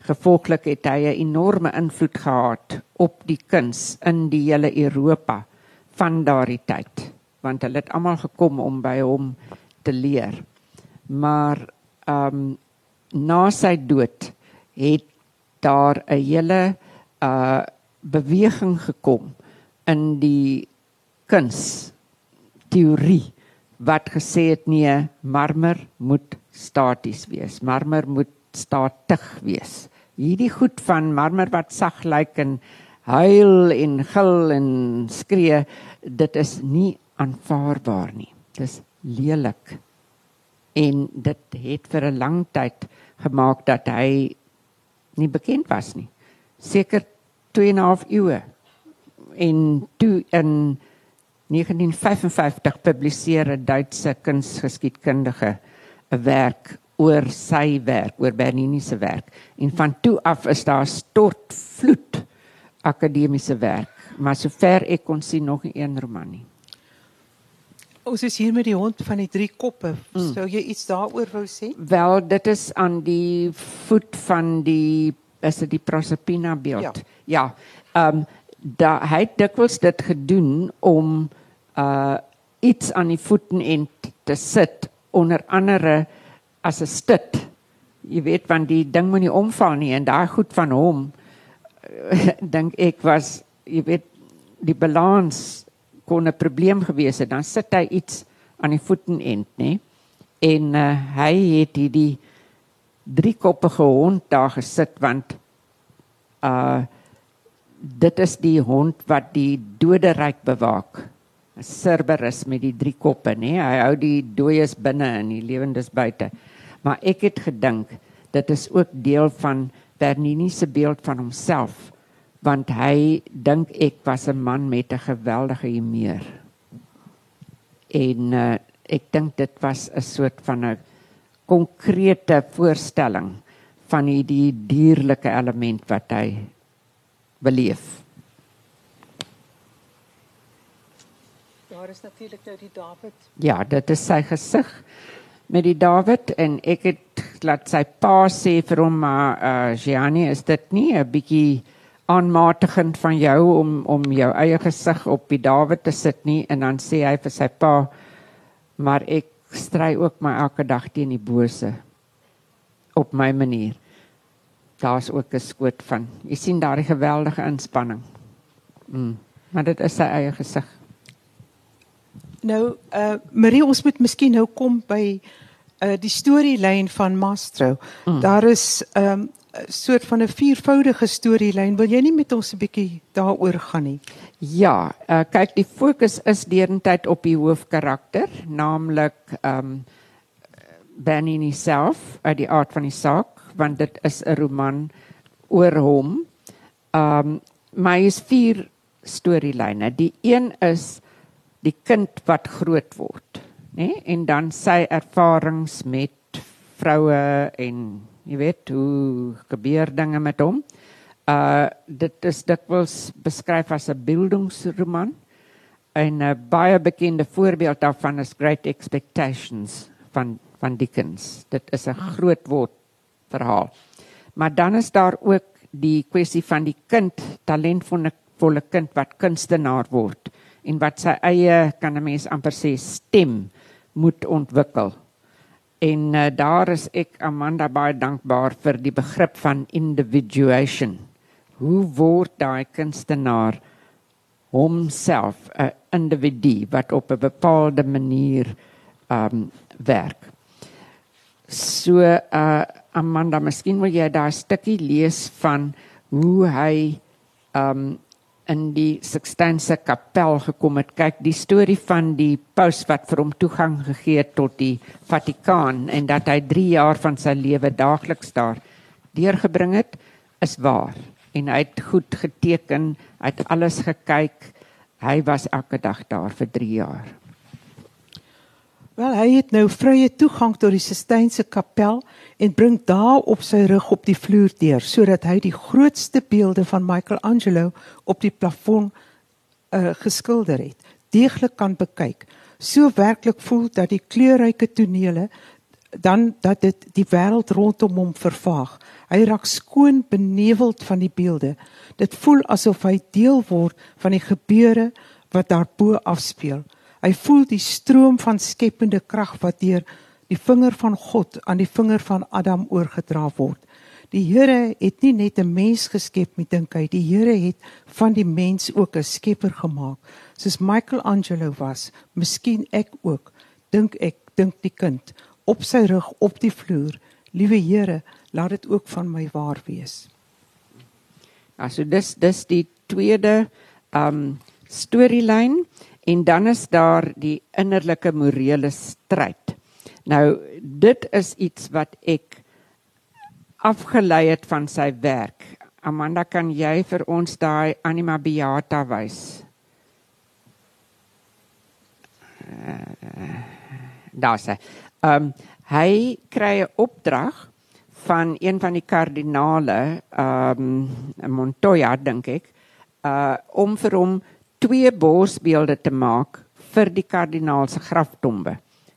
Gevolglik het hy 'n enorme invloed gehad op die kuns in die hele Europa van daardie tyd want hulle het almal gekom om by hom te leer. Maar um na sy dood het daar 'n hele uh beweging gekom in die kuns teorie wat gesê het nee marmer moet staties wees marmer moet statig wees hierdie goed van marmer wat sag lyk en huil en gil en skree dit is nie aanvaarbaar nie dis lelik en dit het vir 'n lang tyd gemaak dat hy nie bekend was nie. Seker 2 en 'n half eeue. En toe in 1955 publiseer 'n Duitse kunsgeskiedkundige 'n werk oor sy werk, oor Bernini se werk. En van toe af is daar stortvloed akademiese werk, maar sover ek kon sien nog nie een roman nie. Ons is hier met die hond van die drie koppe. Mm. Sou jy iets daaroor wou sê? Wel, dit is aan die voet van die is dit die Proserpina beeld. Ja. Ja. Ehm um, daar hy dikwels dit gedoen om uh iets aan die voeten en te sit onder andere as 'n stit. Jy weet want die ding moet nie omval nie en daai goed van hom dink ek was jy weet die balans kon 'n probleem gewees het, dan sit hy iets aan die voetenend, nê? En uh, hy het hierdie driekoppige hond daar gesit want uh dit is die hond wat die doderyk bewaak. Cerberus met die drie koppe, nê? Hy hou die dooies binne en die lewendes buite. Maar ek het gedink dit is ook deel van Bernini se beeld van homself want hy dink ek was 'n man met 'n geweldige humeur. En uh, ek dink dit was 'n soort van 'n konkrete voorstelling van hierdie dierlike element wat hy beleef. daar is natuurlik nou die Dawid. Ja, dit is sy gesig met die Dawid en ek het laat sy pa sê vir hom maar uh Gianni, is dit nie 'n bietjie aanmatigend van jou om om jou eie gesig op die Dawid te sit nie en dan sê hy vir sy pa maar ek stry ook my elke dag teen die bose op my manier. Daar's ook 'n skoot van. Jy sien daardie geweldige inspanning. Mm. Maar dit is sy eie gesig. Nou, uh Marie, ons moet miskien nou kom by uh die storielyn van Mastro. Mm. Daar is 'n um, soort van 'n viervoudige storielyn. Wil jy nie met ons 'n bietjie daaroor gaan nie? Ja, uh, kyk die fokus is deurentyd op die hoofkarakter, naamlik ehm um, Benny self uit die aard van die saak, want dit is 'n roman oor hom. Um, my is vier storielyne. Die een is die kind wat groot word, nê? Nee? En dan sy ervarings met vroue en jy weet hoe gebeur dinge met hom. Uh dit is dikwels beskryf as 'n bildungsroman. En 'n baie bekende voorbeeld daarvan is Great Expectations van van Dickens. Dit is 'n groot woord verhaal. Maar dan is daar ook die kwessie van die kind, talentvolle volle kind wat kunstenaar word en wat sy eie kan 'n mens amper sê stem moet ontwikkel. En uh, daar is ek Amanda baie dankbaar vir die begrip van individuation. Hoe word daai kunstenaar homself 'n individu wat op 'n bepaalde manier um werk. So uh Amanda, miskien wil jy daar 'n stukkie lees van hoe hy um in die Sixtynse kapel gekom het. Kyk, die storie van die paus wat vir hom toegang gegee het tot die Vatikaan en dat hy 3 jaar van sy lewe daagliks daar deurgebring het, is waar. En hy het goed geteken, hy het alles gekyk. Hy was elke dag daar vir 3 jaar. Wel, hy het nou vrye toegang tot die Sistynse kapel en bring daar op sy rug op die vloer deur sodat hy die grootste beelde van Michelangelo op die plafon uh, geskilder het, deeglik kan bekyk. So werklik voel dat die kleurryke tonele dan dat dit die wêreld rondom hom vervaag. Hy raak skoon beneveld van die beelde. Dit voel asof hy deel word van die gebeure wat daarbo afspeel. Hy voel die stroom van skepende krag wat deur die vinger van God aan die vinger van Adam oorgedra word. Die Here het nie net 'n mens geskep met dink hy, die Here het van die mens ook 'n skepper gemaak. Soos Michelangelo was, miskien ek ook, dink ek, dink die kind op sy rug op die vloer. Liewe Here, laat dit ook van my waar wees. Also dis dis die tweede um storielyn en dan is daar die innerlike morele stryd. Nou dit is iets wat ek afgelei het van sy werk. Amanda, kan jy vir ons daai anima beata wys? Uh, daar sê. Ehm um, hy kry 'n opdrag van een van die kardinale, ehm um, Montoya dink ek, uh om vir hom twee borsbeelde te maak vir die kardinaal se graftombe.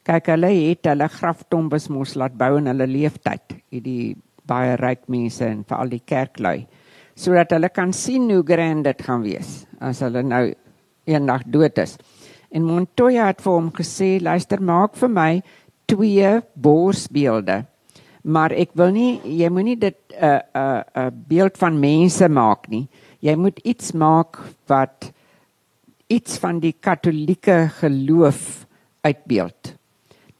Kyk, hulle het hulle graftombes mos laat bou in hulle leeftyd, hierdie baie ryk mense en veral die kerklui, sodat hulle kan sien hoe grand dit gaan wees as hulle nou eendag dood is. En Montoya het vir hom gesê, luister, maak vir my twee borsbeelde. Maar ek wil nie jy moenie dit 'n uh, 'n uh, 'n uh, beeld van mense maak nie. Jy moet iets maak wat iets van die katolieke geloof uitbeeld.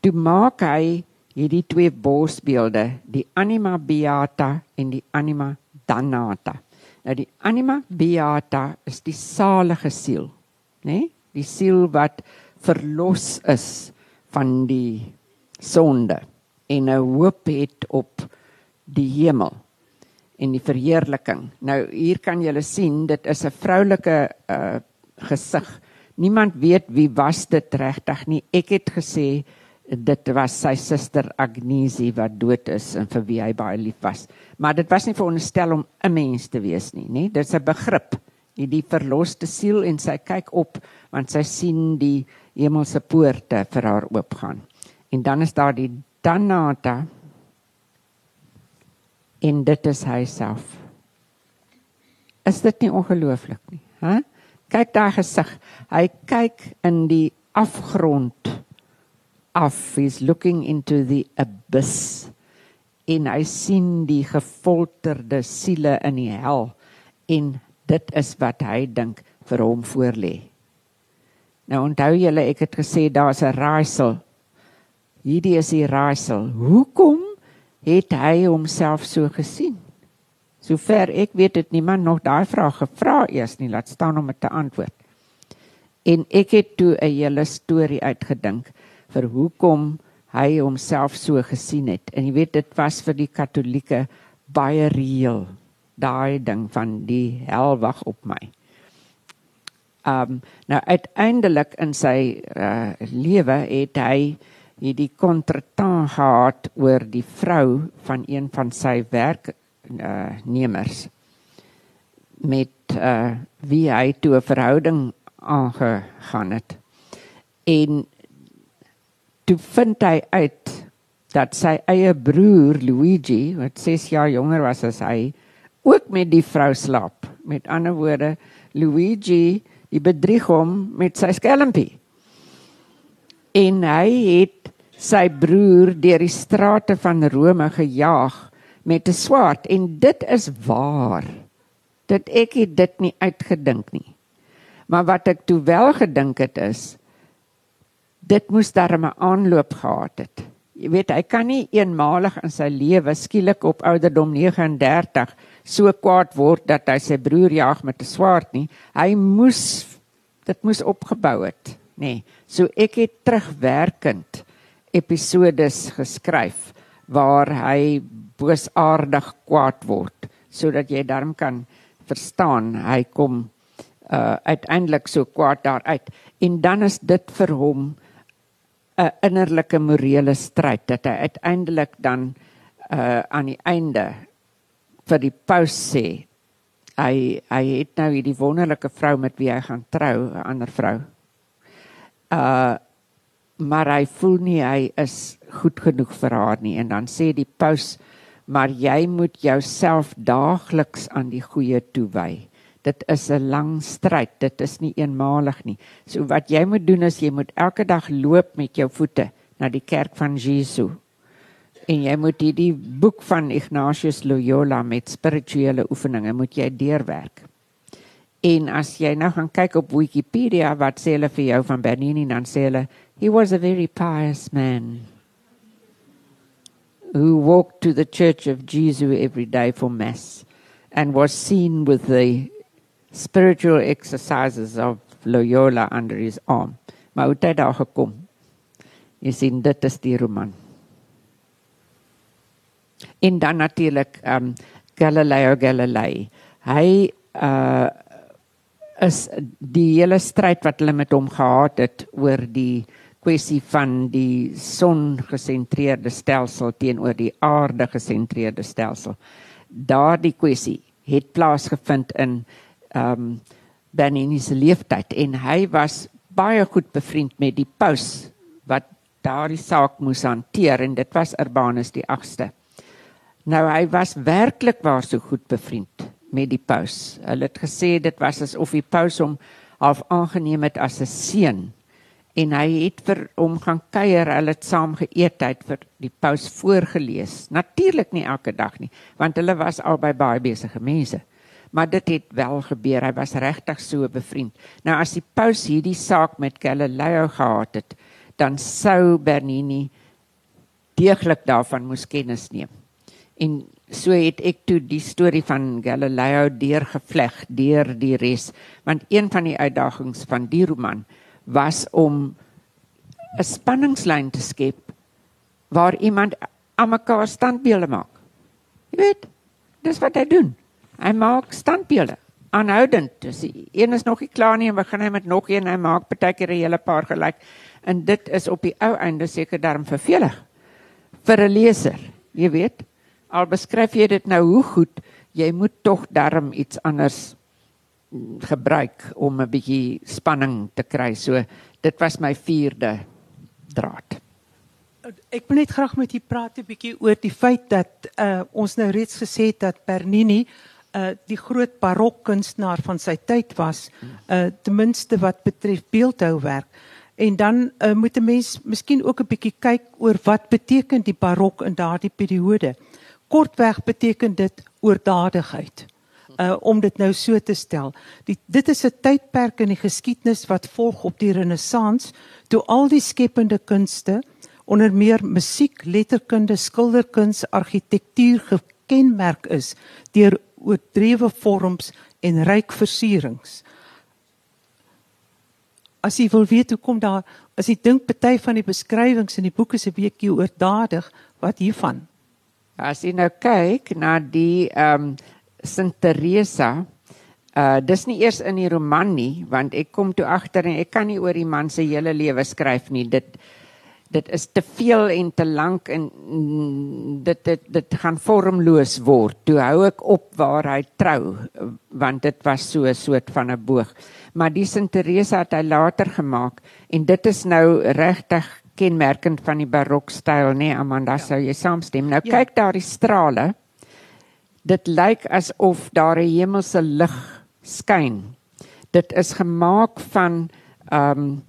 Toe maak hy hierdie twee borsbeelde, die anima beata en die anima damnata. Nou die anima beata is die salige siel, né? Nee? Die siel wat verlos is van die sonde en 'n hoop het op die hemel en die verheerliking. Nou hier kan jy sien dit is 'n vroulike uh gesig. Niemand weet wie was dit regtig nie. Ek het gesê dit was sy suster Agnesie wat dood is en vir wie hy baie lief was. Maar dit was nie veronderstel om 'n mens te wees nie, nê? Dit's 'n begrip. hierdie verloste siel en sy kyk op want sy sien die hemelse poorte vir haar oopgaan. En dan is daar die Danata en dit is hy self. Is dit nie ongelooflik nie, hè? Kyk daai gesig. Hy kyk in die afgrond af. He's looking into the abyss. En hy sien die gefolterde siele in die hel en dit is wat hy dink vir hom voorlê. Nou onthou julle ek het gesê daar's 'n raaisel. Hierdie is die raaisel. Hoekom het hy homself so gesien? Sover ek weet het niemand nog daai vraag gevra eers nie, laat staan om dit te antwoord. En ek het toe 'n hele storie uitgedink vir hoekom hy homself so gesien het. En jy weet dit was vir die Katolieke baie reëel daai ding van die hel wag op my. Um nou uiteindelik in sy uh, lewe het hy hierdie kontretant gehad oor die vrou van een van sy werk uh nemers met uh wie hy toe 'n verhouding aangegaan het. En toe vind hy uit dat sy eie broer Luigi, wat 6 jaar jonger was as hy, ook met die vrou slaap. Met ander woorde, Luigi, die bedrieg hom met sy skelmpie. En hy het sy broer deur die strate van Rome gejaag met 'n swaard en dit is waar. Dit ek het dit nie uitgedink nie. Maar wat ek toe wel gedink het is dit moes darm 'n aanloop gehad het. Jy weet, hy kan nie eenmalig in sy lewe skielik op ouderdom 39 so kwaad word dat hy sy broer jag met 'n swaard nie. Hy moes dit moes opgebou het, nê. Nee. So ek het terugwerkend episodes geskryf waar hy boosaardig kwaad word sodat jy darm kan verstaan hy kom uh uiteindelik so kwaad daaruit en dan is dit vir hom 'n innerlike morele stryd dat hy uiteindelik dan uh aan die einde vir die paus sê hy hy het nou hierdie wonderlike vrou met wie hy gaan trou 'n ander vrou. Uh maar hy voel nie hy is goed genoeg vir haar nie. En dan sê die paus maar jy moet jouself daagliks aan die goeie toewy. Dit is 'n lang stryd, dit is nie eenmalig nie. So wat jy moet doen is jy moet elke dag loop met jou voete na die kerk van Jesus. En jy moet hierdie boek van Ignatius Loyola met spirituele oefeninge moet jy deurwerk. En as jy nou gaan kyk op Wikipedia wat sê hulle vir jou van Bernini dan sê hulle he was a very pious man who walked to the Church of Jesus every day for Mass and was seen with the spiritual exercises of Loyola under his arm. Maar hoe het hy daar gekom? Jy sien dit is die roman. En dan natuurlik um Galileo Galilei. Hy uh is die hele stryd wat hulle met hom gehad het oor die kwessie van die son gesentreerde stelsel teenoor die aarde gesentreerde stelsel. Daardie kwessie het plaasgevind in ehm um, Bernini se leeftyd en hy was baie goed bevriend met die paus wat daardie saak moes hanteer en dit was Urbanus die 8ste. Nou hy was werklik waar so goed bevriend met die paus. Hulle het gesê dit was asof die paus hom half aangeneem het as 'n seun en hy het vir hom gaan kuier, hulle het saam geëet, hy het vir die paus voorgeles. Natuurlik nie elke dag nie, want hulle was albei baie besige mense. Maar dit het wel gebeur. Hy was regtig so bevriend. Nou as die paus hierdie saak met Galileo gehad het, dan sou Bernini deeglik daarvan moes kennis neem. En so het ek toe die storie van Galileo deurgevleg deur die res, want een van die uitdagings van die roman was om 'n spanningslyn te skep waar iemand aan mekaar standbeelde maak. Jy weet, dis wat hy doen. Hy maak standbeelde aanhoudend. Dus een is nog nie klaar nie en begin hy met nog een en hy maak partykeer 'n hele paar gelyk. En dit is op die ou einde seker darm vervelig vir 'n leser. Jy weet, al beskryf jy dit nou hoe goed, jy moet tog darm iets anders gebruik om 'n bietjie spanning te kry. So dit was my vierde draad. Ek wil net graag met u praat 'n bietjie oor die feit dat uh, ons nou reeds gesê het dat Bernini uh, die groot barokkunstenaar van sy tyd was, uh, ten minste wat betref beeldhouwerk. En dan uh, moet 'n mens miskien ook 'n bietjie kyk oor wat beteken die barok in daardie periode. Kortweg beteken dit oordadigheid uh om dit nou so te stel. Die dit is 'n tydperk in die geskiedenis wat volg op die renessans toe al die skepende kunste onder meer musiek, letterkunde, skilderkuns, argitektuur gekenmerk is deur oordrewe vorms en ryk versierings. As jy wil weet hoe kom daar as jy dink party van die beskrywings in die boek is 'n bietjie oordadig, wat hiervan? As jy nou kyk na die ehm um, Sint Teresa. Uh dis nie eers in die roman nie, want ek kom toe agter en ek kan nie oor die man se hele lewe skryf nie. Dit dit is te veel en te lank en dit dit dit gaan vormloos word. Toe hou ek op waar hy trou, want dit was so 'n soort van 'n boog. Maar die Sint Teresa het hy later gemaak en dit is nou regtig kenmerkend van die barokstyl, nê nee, Amanda, ja. sou jy saamstem? Nou ja. kyk daar die strale dit lyk asof daar 'n hemelse lig skyn. Dit is gemaak van ehm um,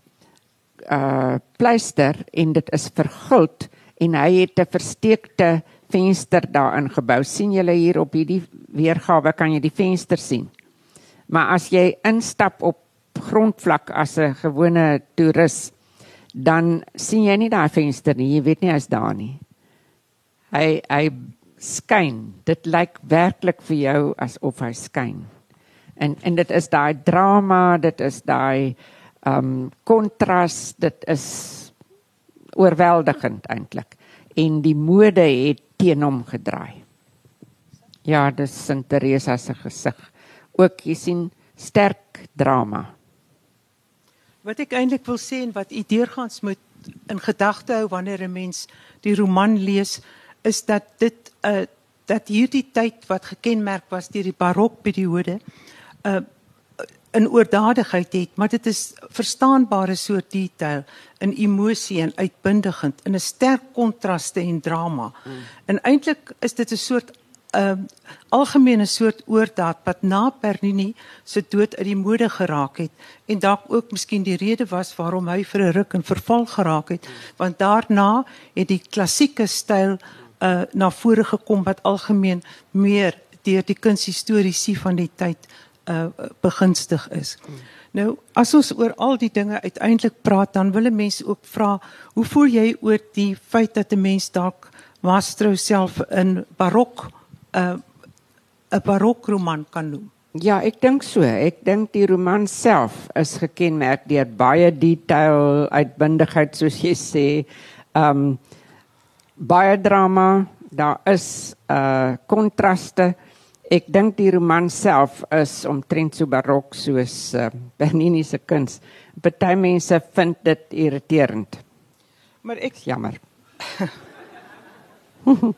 uh pleister en dit is verguld en hy het 'n versteekte venster daarin gebou. sien julle hier op hierdie weergawe kan jy die venster sien. Maar as jy instap op grondvlak as 'n gewone toerist, dan sien jy nie daai venster nie. Jy weet nie hy's daar nie. Hy hy skyn. Dit lyk werklik vir jou asof hy skyn. En en dit is daai drama, dit is daai ehm um, kontras, dit is oorweldigend eintlik. En die mode het teen hom gedraai. Ja, dis Sint Teresa se gesig. Ook jy sien sterk drama. Wat ek eintlik wil sê en wat u deurgaans moet in gedagte hou wanneer 'n mens die roman lees, is dat dit uh dat hierdie tyd wat gekenmerk was deur die barokperiode uh in oordadigheid het, maar dit is verstaanbare soort detail in emosie en uitbundigend in 'n sterk kontraste en drama. Mm. En eintlik is dit 'n soort 'n uh, algemene soort oordaad wat na Bernini se dood uit die mode geraak het en dalk ook miskien die rede was waarom hy vir 'n ruk in verval geraak het, want daarna het die klassieke styl uh na vore gekom wat algemeen meer deur die kunshistoriese van die tyd uh begunstig is. Nou as ons oor al die dinge uiteindelik praat dan wil 'n mens ook vra hoe voel jy oor die feit dat 'n mens dalk Mastro self in barok uh 'n barokroman kan noem? Ja, ek dink so. Ek dink die roman self is gekenmerk deur baie detail, uitbundigheid soos jy sê. Um baie drama, daar is uh kontraste. Ek dink die roman self is omtrent so barok soos uh, Bernini se kuns. Party mense vind dit irriterend. Maar ek jammer.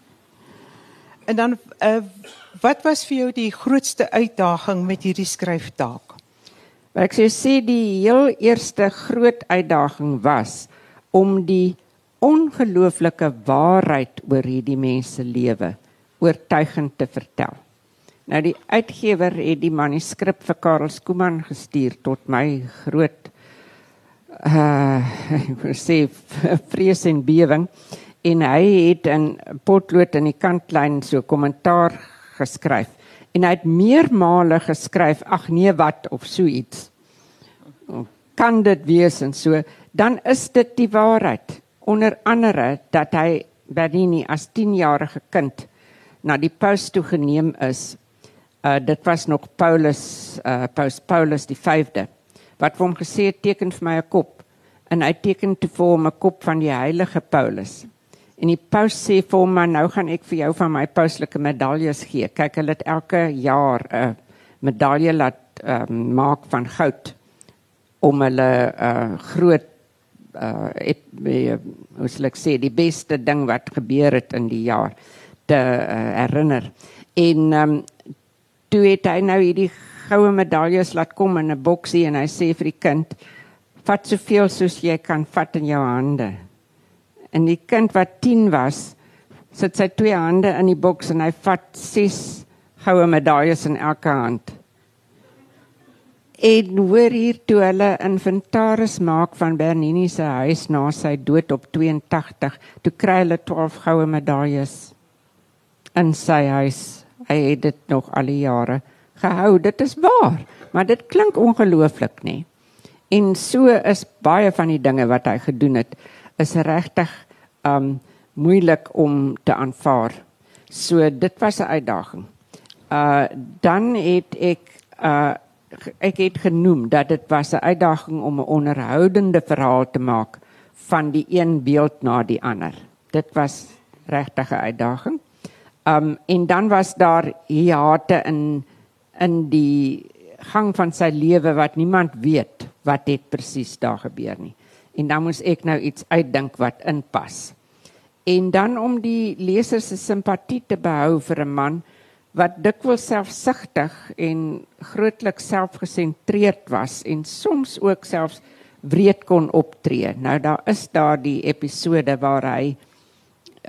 en dan uh wat was vir jou die grootste uitdaging met hierdie skryftaak? Ek sê sê die heel eerste groot uitdaging was om die ongelooflike waarheid oor hierdie mense lewe oortuigend te vertel. Nou die uitgewer het die manuskrip vir Karel Skooman gestuur tot my groot uh ek sê vrees en bewing en hy het in potlood in die kantlyn so kommentaar geskryf. En hy het meermale geskryf ag nee wat? of so iets. Kan dit wees en so? Dan is dit die waarheid onder andere dat hy Bernini as 10-jarige kind na die paus toe geneem is. Uh dit was nog Paulus uh Paus Paulus die 5de wat vir hom gesê het teken vir my 'n kop en hy teken toe vir hom 'n kop van die heilige Paulus. En die paus sê vir hom nou gaan ek vir jou van my pauslike medaljes gee. Kyk, hulle het elke jaar 'n medalje laat uh, maak van goud om hulle uh groot uh het uh, hoe sal ek sê die beste ding wat gebeur het in die jaar te uh, herinner. En ehm um, toe het hy nou hierdie goue medaljes laat kom in 'n boksie en hy sê vir die kind: "Vat soveel soos jy kan vat in jou hande." En die kind wat 10 was, sit sy twee hande in die boks en hy vat 6 goue medaljes in elke hand. En hoor hier toe hulle inventaris maak van Bernini se huis na sy dood op 82, toe kry hulle 12 goue medaljes in sy huis. Hy het dit nog al die jare gehou. Dit is waar, maar dit klink ongelooflik, nê? En so is baie van die dinge wat hy gedoen het, is regtig um moeilik om te aanvaar. So dit was 'n uitdaging. Uh dan het ek uh ek het genoem dat dit was 'n uitdaging om 'n onderhoudende verhaal te maak van die een beeld na die ander. Dit was regtig 'n uitdaging. Um en dan was daar hiate in in die gang van sy lewe wat niemand weet wat het presies daar gebeur nie. En dan moes ek nou iets uitdink wat inpas. En dan om die leser se simpatie te behou vir 'n man wat dikwels selfsugtig en grootliks selfgesentreerd was en soms ook selfs wreed kon optree. Nou daar is daar die episode waar hy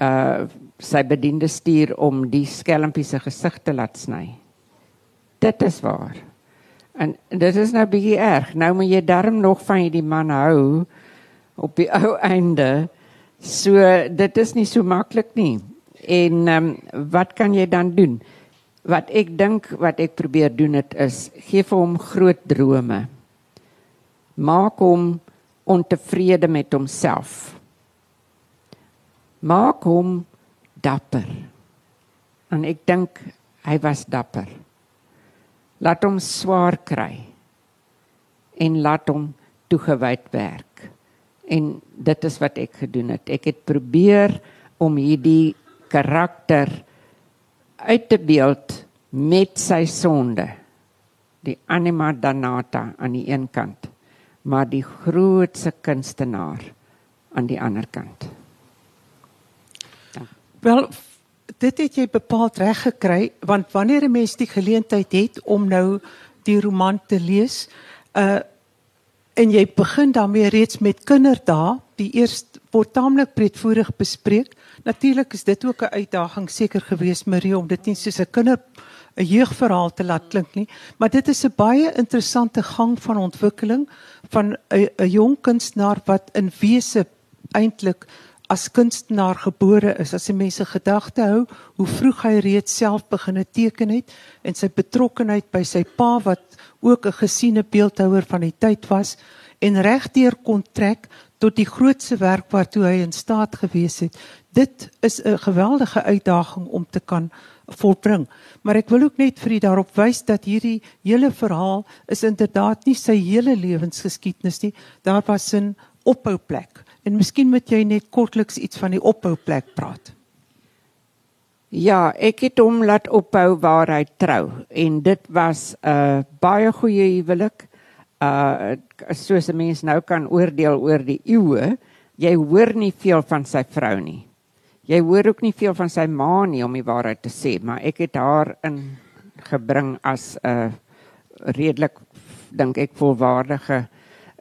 uh sy bediende stuur om die skelmpie se gesig te laat sny. Dit is waar. En dit is nou bietjie erg. Nou moet jy darm nog van hierdie man hou op die ou einde. So dit is nie so maklik nie. En ehm um, wat kan jy dan doen? Wat ek dink wat ek probeer doen het is gee vir hom groot drome. Maak hom ontevrede met homself. Maak hom dapper. En ek dink hy was dapper. Laat hom swaar kry en laat hom toegewyd werk. En dit is wat ek gedoen het. Ek het probeer om hierdie karakter uit te beeld met sy sonde die anima danata aan die een kant maar die grootste kunstenaar aan die ander kant. Wel dit het jy bepaald reg gekry want wanneer 'n mens die geleentheid het om nou die roman te lees uh en jy begin daarmee reeds met kinderdae die eerste word taamlik breedvoerig bespreek Natuurlik is dit ook 'n uitdaging seker geweest Marie om dit nie soos 'n kinder 'n jeugverhaal te laat klink nie, maar dit is 'n baie interessante gang van ontwikkeling van 'n 'n jong kunstenaar wat in wese eintlik as kunstenaar gebore is. As jy mense gedagte hou hoe vroeg hy reeds self begine teken het en sy betrokkeheid by sy pa wat ook 'n gesiene beeldhouer van die tyd was en regdeur kon trek tot die grootste werk waartoe hy in staat gewees het. Dit is 'n geweldige uitdaging om te kan volbring. Maar ek wil ook net vir u daarop wys dat hierdie hele verhaal is inderdaad nie sy hele lewensgeskiedenis nie. Daar was 'n ophouplek. En miskien moet jy net kortliks iets van die ophouplek praat. Ja, ek het hom laat ophou waar hy trou en dit was 'n uh, baie goeie huwelik uh soos 'n mens nou kan oordeel oor die eeue, jy hoor nie veel van sy vrou nie. Jy hoor ook nie veel van sy ma nie om die waarheid te sê, maar ek het haar in gebring as 'n uh, redelik dink ek volwaardige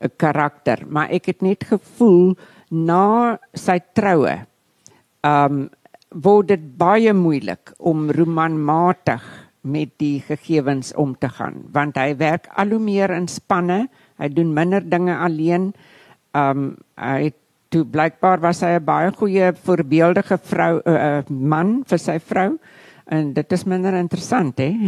uh, karakter, maar ek het net gevoel na sy troue um word dit baie moeilik om romanmatig met die gegevens om te gaan want hy werk al hoe meer in spanne hy doen minder dinge alleen. Um hy toe blykbaar was hy 'n baie goeie voorbeeldige vrou 'n uh, uh, man vir sy vrou en dit is minder interessant hè?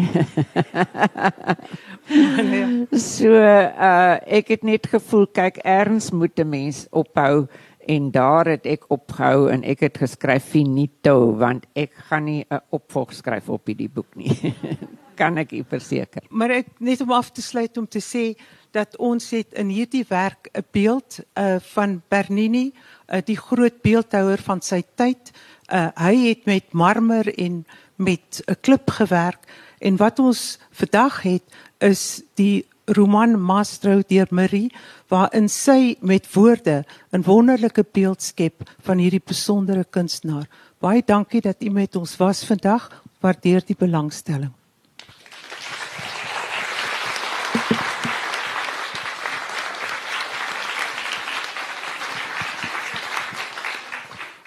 So uh, ek het net gevoel kyk erns moet 'n mens ophou en daar het ek opgehou en ek het geskryf finito want ek gaan nie 'n opvolg skryf op hierdie boek nie. kan ek u verseker. Maar ek net om af te sluit om te sê dat ons het in hierdie werk 'n beeld uh van Bernini, uh die groot beeldhouer van sy tyd. Uh hy het met marmer en met 'n klip gewerk en wat ons vandag het is die roman Mastro deur Marie waarin sy met woorde 'n wonderlike beeld skep van hierdie besondere kunstenaar. Baie dankie dat u met ons was vandag. Waardeer die belangstelling.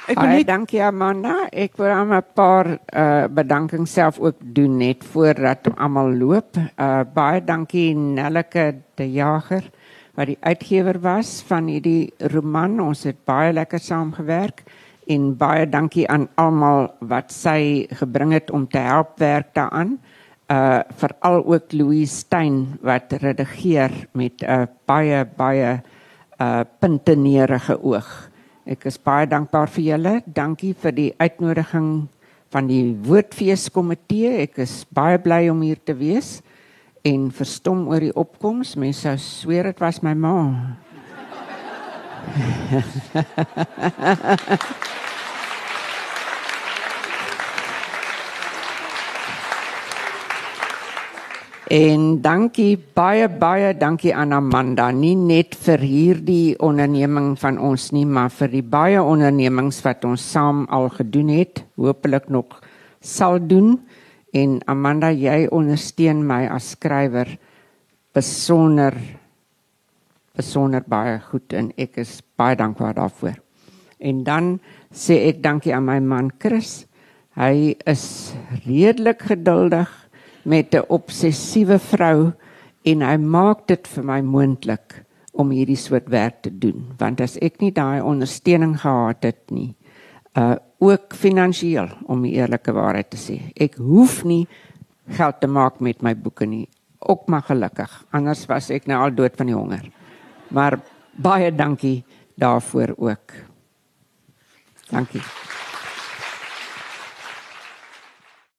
Ek wil net dankie Amanda. Ek wil aan 'n paar uh bedankings self ook doen net voordat almal loop. Uh baie dankie Nelleke de Jager wat die uitgewer was van hierdie roman. Ons het baie lekker saamgewerk en baie dankie aan almal wat sy gebring het om te help werk daaraan. Uh veral ook Louise Stein wat redigeer met 'n uh, baie baie uh puntenerige oog. Ek is baie dankbaar vir julle. Dankie vir die uitnodiging van die Woordfeeskomitee. Ek is baie bly om hier te wees en verstom oor die opkoms. Mense sou sweer dit was my ma. En dankie baie baie dankie aan Amanda nie net vir hierdie onderneming van ons nie maar vir die baie ondernemings wat ons saam al gedoen het, hopelik nog sal doen. En Amanda, jy ondersteun my as skrywer besonder besonder baie goed en ek is baie dankbaar daarvoor. En dan sê ek dankie aan my man Chris. Hy is redelik geduldig met 'n obsessiewe vrou en hy maak dit vir my moontlik om hierdie soort werk te doen. Want as ek nie daai ondersteuning gehad het nie uh ook finansiëel om die eerlike waarheid te sê ek hoef nie geld te maak met my boeke nie. Ook maar gelukkig anders was ek nou al dood van die honger. Maar baie dankie daarvoor ook. Dankie